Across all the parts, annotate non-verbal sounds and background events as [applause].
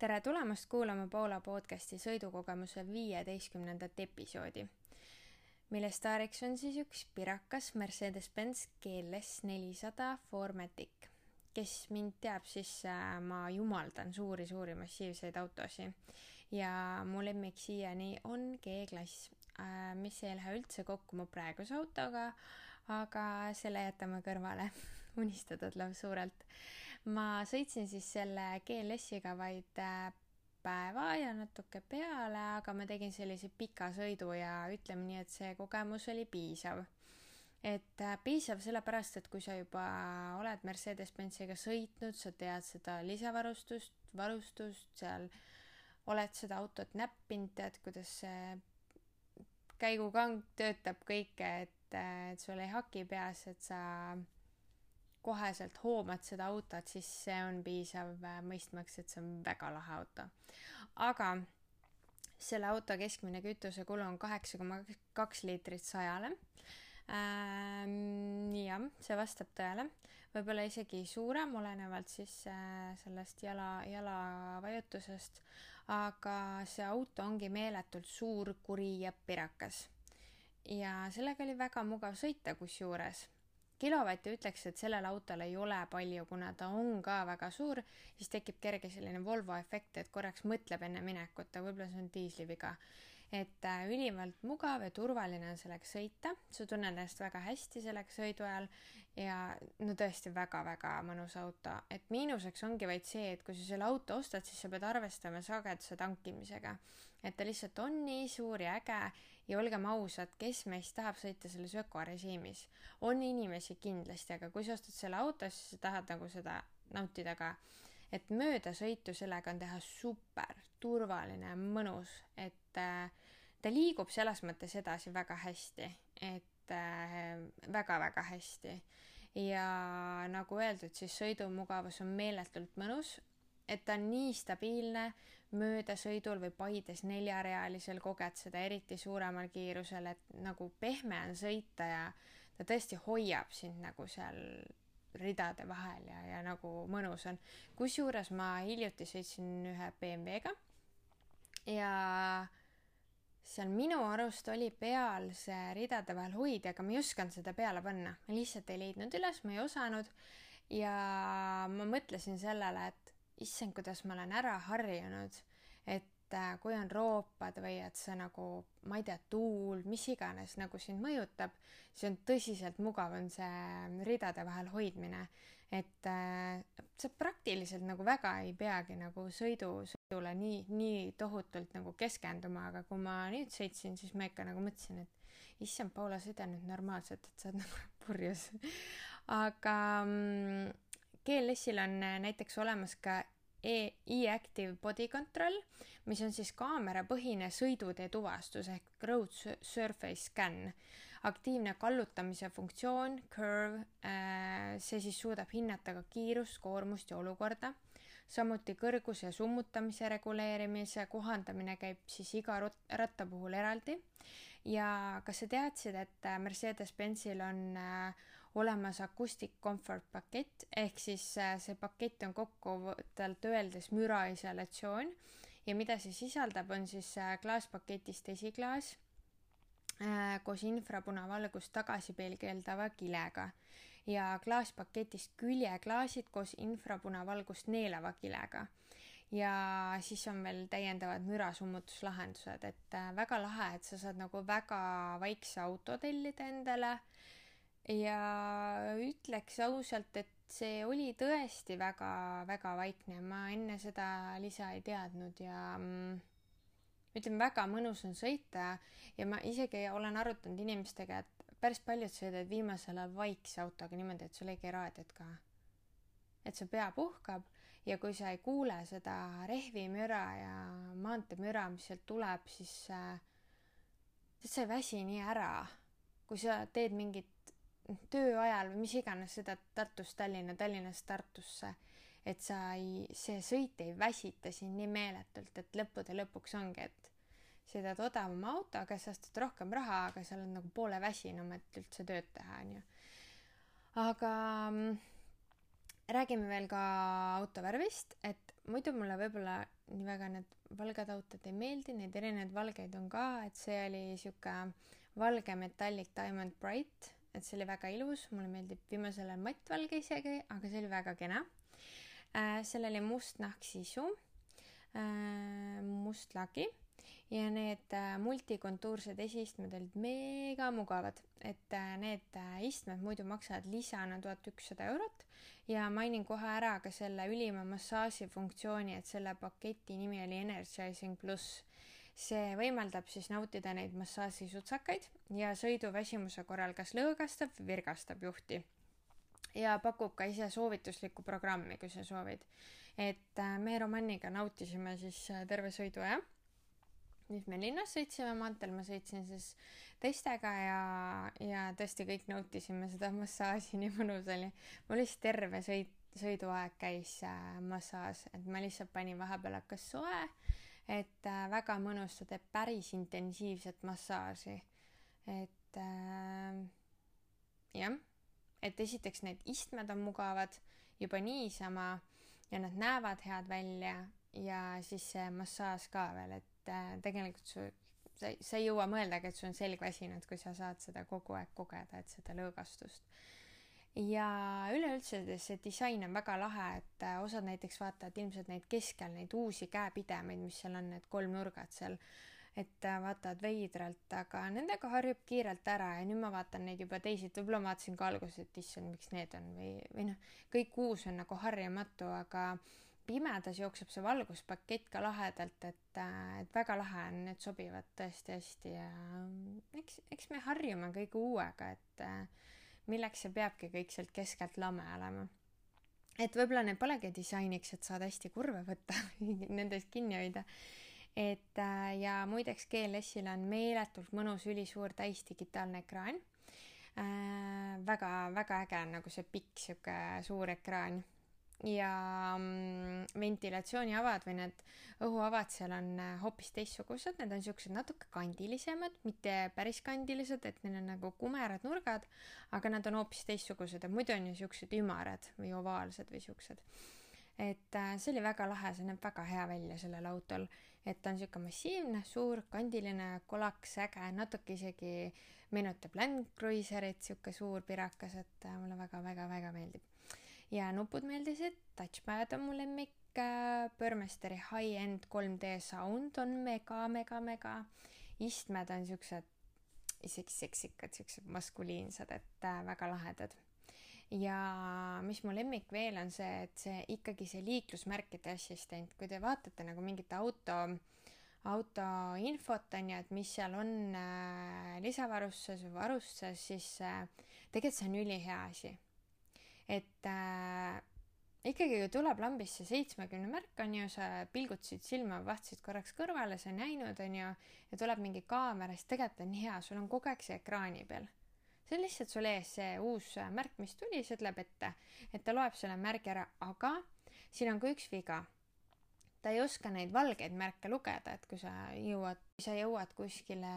tere tulemast kuulama Paula podcasti sõidukogemuse viieteistkümnendat episoodi, mille staariks on siis üks pirakas Mercedes-Benz GLS nelisada Formatic. kes mind teab, siis äh, ma jumaldan suuri-suuri massiivseid autosid ja mu lemmik siiani on G-klass, äh, mis ei lähe üldse kokku mu praeguse autoga, aga selle jätame kõrvale. [laughs] Unistatud lausa suurelt ma sõitsin siis selle GLS-iga vaid äh, päeva ja natuke peale, aga ma tegin sellise pika sõidu ja ütleme nii, et see kogemus oli piisav. et äh, piisav sellepärast, et kui sa juba oled Mercedes-Benziga sõitnud, sa tead seda lisavarustust, varustust, seal oled seda autot näppinud, tead, kuidas see käigukang töötab kõike, et, äh, et sul ei haki peas, et sa koheselt hoomad seda autot, siis see on piisav äh, mõistmaks, et see on väga lahe auto. aga selle auto keskmine kütusekulu on kaheksa koma kaks liitrit sajale ähm,. jah, see vastab tõele, võib-olla isegi suurem, olenevalt siis äh, sellest jala, jalavajutusest, aga see auto ongi meeletult suur, kuri ja pirakas. ja sellega oli väga mugav sõita, kusjuures kilovatti ütleks, et sellel autol ei ole palju, kuna ta on ka väga suur, siis tekib kerge selline Volvo efekt, et korraks mõtleb enne minekut, aga võib-olla see on diisliviga. Et äh, ülimalt mugav ja turvaline on sellega sõita, sa tunned ennast väga hästi sellega sõidu ajal ja no tõesti väga-väga mõnus auto, et miinuseks ongi vaid see, et kui sa selle auto ostad, siis sa pead arvestama sageduse tankimisega. et ta lihtsalt on nii suur ja äge ja olgem ausad, kes meist tahab sõita selles ökorežiimis? on inimesi kindlasti, aga kui sa ostad selle auto, siis sa tahad nagu seda nautida ka. Et möödasõitu sellega on teha super, turvaline, mõnus, et äh, ta liigub selles mõttes edasi väga hästi, et äh, väga-väga hästi. ja nagu öeldud, siis sõidumugavus on meeletult mõnus, et ta on nii stabiilne, möödasõidul või Paides neljarealisel koged seda eriti suuremal kiirusel, et nagu pehme on sõita ja ta tõesti hoiab sind nagu seal ridade vahel ja, ja nagu mõnus on. kusjuures ma hiljuti sõitsin ühe BMW-ga ja seal minu arust oli peal see ridade vahel hoidja, aga ma ei osanud seda peale panna, ma lihtsalt ei leidnud üles, ma ei osanud ja ma mõtlesin sellele, et issand, kuidas ma olen ära harjunud, et äh, kui on roopad või et see nagu, ma ei tea, tuul, mis iganes nagu sind mõjutab, siis on tõsiselt mugav on see ridade vahel hoidmine. et äh, sa praktiliselt nagu väga ei peagi nagu sõidu, sõidule nii, nii tohutult nagu keskenduma, aga kui ma nüüd sõitsin, siis ma ikka nagu mõtlesin, et issand, Paula, sõida nüüd normaalselt, et sa oled [laughs] nagu purjus aga mm, GLS-il on äh, näiteks olemas ka e-Active Body Control, mis on siis kaamerapõhine sõidutee tuvastus ehk road surface scan. aktiivne kallutamise funktsioon, curve, äh, see siis suudab hinnata ka kiirust, koormust ja olukorda. samuti kõrguse ja summutamise reguleerimise kohandamine käib siis iga ratta puhul eraldi. ja kas sa teadsid, et Mercedes-Benzil on äh, olemas Acoustic Comfort pakett, ehk siis äh, see pakett on kokkuvõtvalt öeldes müraisolatsioon. Ja mida see sisaldab, on siis äh, klaaspaketist esiklaas äh, koos infrapunavalgust tagasi peegeldava kilega. Ja klaaspaketist küljeklaasid koos infrapunavalgust neelava kilega. Ja siis on veel täiendavad mürasummutuslahendused, et väga lahe, et sa saad nagu väga vaikse auto tellida endale ja ütleks ausalt, et see oli tõesti väga-väga vaikne, ma enne seda lisa ei teadnud ja mm, ütleme, väga mõnus on sõita ja ma isegi olen arutanud inimestega, et päris paljud sõidavad viimasel ajal vaikse autoga niimoodi, et sul ei käi raadiot ka. et su pea puhkab ja kui sa ei kuule seda rehvimüra ja maanteemüra, mis sealt tuleb, siis äh, sa ei väsi nii ära. kui sa teed mingit töö ajal või mis iganes seda Tartust Tallinna, Tallinnast Tartusse, et sa ei, see sõit ei väsita sind nii meeletult, et lõppude lõpuks ongi, et sõidad odavama autoga, säästad rohkem raha, aga sa oled nagu poole väsinum, et üldse tööd teha, onju. aga mm, räägime veel ka auto värvist, et muidu mulle võib-olla nii väga need valged autod ei meeldi, neid erinevaid valgeid on ka, et see oli sihuke valge metallic diamond bright, et see oli väga ilus, mulle meeldib viimasel ajal mattvalge isegi, aga see oli väga kena äh,. seal oli must nahksisu äh,, must lagi ja need äh, multikontuursed esiistmed olid mega mugavad, et need istmed muidu maksavad lisana tuhat ükssada eurot ja mainin kohe ära ka selle ülima massaaži funktsiooni, et selle paketi nimi oli Energizing pluss. See võimaldab siis nautida neid massaažisutsakaid ja sõiduväsimuse korral kas lõõgastab või virgastab juhti. ja pakub ka ise soovituslikku programmi, kui sa soovid. et me Romanniga nautisime siis terve sõiduaja nüüd me linnas sõitsime maanteel, ma sõitsin siis teistega ja, ja tõesti kõik nautisime seda [laughs] massaaži, nii mõnus oli. mul lihtsalt terve sõit, sõiduaeg käis äh, massaaž, et ma lihtsalt panin vahepeal hakkas soe, et äh, väga mõnus, ta teeb päris intensiivset massaaži. et äh, jah, et esiteks need istmed on mugavad juba niisama ja nad näevad head välja ja siis see massaaž ka veel, et äh, tegelikult su, sa, sa ei jõua mõeldagi, et sul on selg väsinud, kui sa saad seda kogu aeg kogeda, et seda lõõgastust. Ja üleüldse see disain on väga lahe, et äh, osad näiteks vaatavad ilmselt neid keskel neid uusi käepidemaid, mis seal on, need kolmnurgad seal, et äh, vaatavad veidralt, aga nendega harjub kiirelt ära ja nüüd ma vaatan neid juba teisi, et võib-olla ma vaatasin ka alguses, et issand, miks need on või, või noh, kõik uus on nagu harjumatu, aga pimedas jookseb see valguspakett ka lahedalt, et, et väga lahe on, need sobivad tõesti hästi ja eks, eks me harjume kõige uuega, et milleks see peabki kõik sealt keskelt lame olema. et võib-olla need polegi disainiks, et saad hästi kurve võtta [laughs] nendest kinni hoida. et ja muideks GLS-il on meeletult mõnus ülisuur täisdigitaalne ekraan äh,. väga, väga äge on nagu see pikk sihuke suur ekraan ja mm, ventilatsiooniavad või need õhuavad seal on äh, hoopis teistsugused, need on siuksed natuke kandilisemad, mitte päris kandilised, et neil on nagu kumerad nurgad, aga nad on hoopis teistsugused, et muidu on ju siuksed ümarad või ovaalsed või siuksed. et äh, see oli väga lahe, see näeb väga hea välja sellel autol, et ta on siuke massiivne, suur, kandiline, kolakas, äge, natuke isegi meenutab Land Cruiserit, siuke suur pirakas, et äh, mulle väga-väga-väga meeldib ja nupud meeldisid, touchpad on mu lemmik, Burmesteri high-end 3D sound on mega, mega, mega. istmed on siuksed isegi seksikad, siuksed maskuliinsed, et äh, väga lahedad. ja mis mu lemmik veel on see, et see ikkagi see liiklusmärkide assistent, kui te vaatate nagu mingit auto auto infot on ju, et mis seal on äh, lisavarustuses või varustuses, siis äh, tegelikult see on ülihea asi et äh, ikkagi tuleb lambisse seitsmekümne märk, on ju, sa pilgutasid silma, vaatasid korraks kõrvale, sa näinud, on ju, ja tuleb mingi kaamera, siis tegelikult on hea, sul on kogu aeg see ekraani peal. see on lihtsalt sul ees see uus märk, mis tuli, see ütleb ette, et ta loeb selle märgi ära, aga siin on ka üks viga. ta ei oska neid valgeid märke lugeda, et kui sa jõuad, kui sa jõuad kuskile,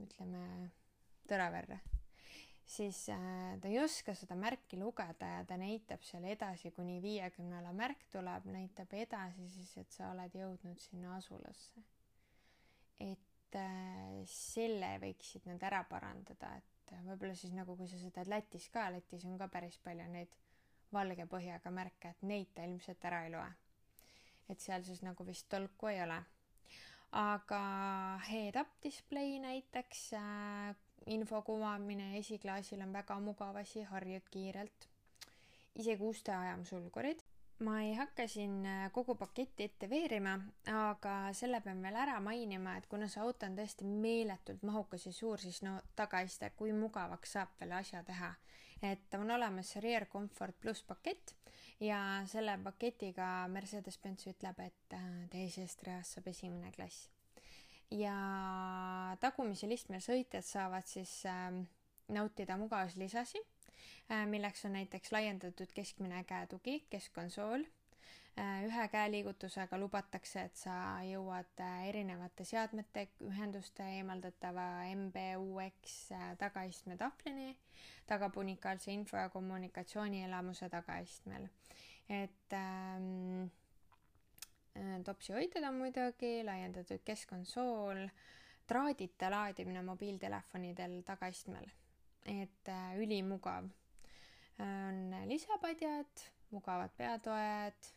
ütleme, Tõraverre siis äh, ta ei oska seda märki lugeda ja ta näitab seal edasi, kuni viiekümnele märk tuleb, näitab edasi siis, et sa oled jõudnud sinna asulasse. et äh, selle võiksid nad ära parandada, et äh, võib-olla siis nagu, kui sa seda Lätis ka, Lätis on ka päris palju neid valge põhjaga märke, et neid ta ilmselt ära ei loe. et seal siis nagu vist tolku ei ole aga head-up display näiteks info kuvamine esiklaasil on väga mugav asi, harjud kiirelt. isegi uste ajamsulgurid. ma ei hakka siin äh, kogu paketti ette veerima, aga selle pean veel ära mainima, et kuna see auto on tõesti meeletult mahukas ja suur, siis no tagaiste, kui mugavaks saab veel asja teha. et on olemas Rear Comfort pluss pakett ja selle paketiga Mercedes-Benz ütleb, et äh, teisest reast saab esimene klass ja tagumisel istmel sõitjad saavad siis äh, nautida mugavuslisasi äh,, milleks on näiteks laiendatud keskmine käetugi, keskkonsool äh,. ühe käeliigutusega lubatakse, et sa jõuad äh, erinevate seadmete ühenduste eemaldatava MBUX tagaistme tahvlini, tagab unikaalse info ja kommunikatsioonielamuse tagaistmel. et ähm, topsi hoitud on muidugi, laiendatud keskkonsool, traadita laadimine mobiiltelefonidel tagaistmel, et äh, ülimugav. on lisapadjad, mugavad peatoed,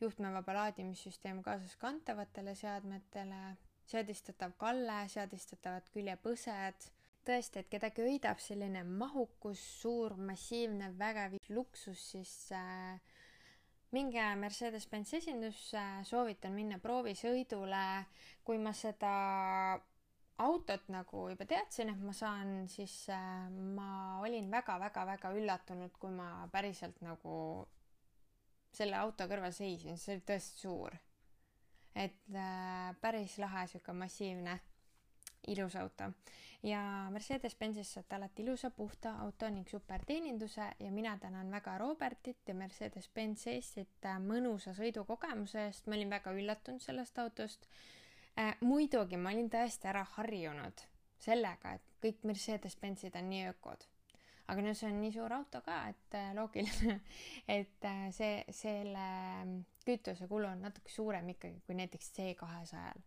juhtmevaba laadimissüsteem kaasaskantavatele seadmetele, seadistatav kalle, seadistatavad küljepõsed tõesti, et kedagi köidab selline mahukus, suur, massiivne, vägev luksus, siis äh, minge Mercedes-Benz esindusse, soovitan minna proovisõidule. kui ma seda autot nagu juba teadsin, et ma saan, siis äh, ma olin väga-väga-väga üllatunud, kui ma päriselt nagu selle auto kõrval seisin, see oli tõesti suur. et äh, päris lahe, sihuke massiivne ilus auto. Ja Mercedes-Benzis saate alati ilusa puhta auto ning superteeninduse ja mina tänan väga Robertit ja Mercedes-Benz Eestit äh, mõnusa sõidukogemuse eest, ma olin väga üllatunud sellest autost. Äh,. muidugi ma olin tõesti ära harjunud sellega, et kõik Mercedes-Benzid on nii ökod. Aga no see on nii suur auto ka, et äh, loogiline, [laughs] et äh, see, selle kütusekulu on natuke suurem ikkagi kui näiteks C kahesajal,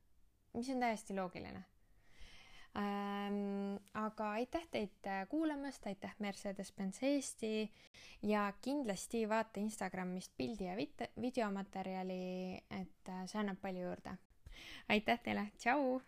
mis on täiesti loogiline ähm,. aga aitäh teid äh, kuulamast, aitäh Mercedes-Benz Eesti ja kindlasti vaata Instagramist pildi ja videomaterjali, et äh, see annab palju juurde. aitäh teile, tšau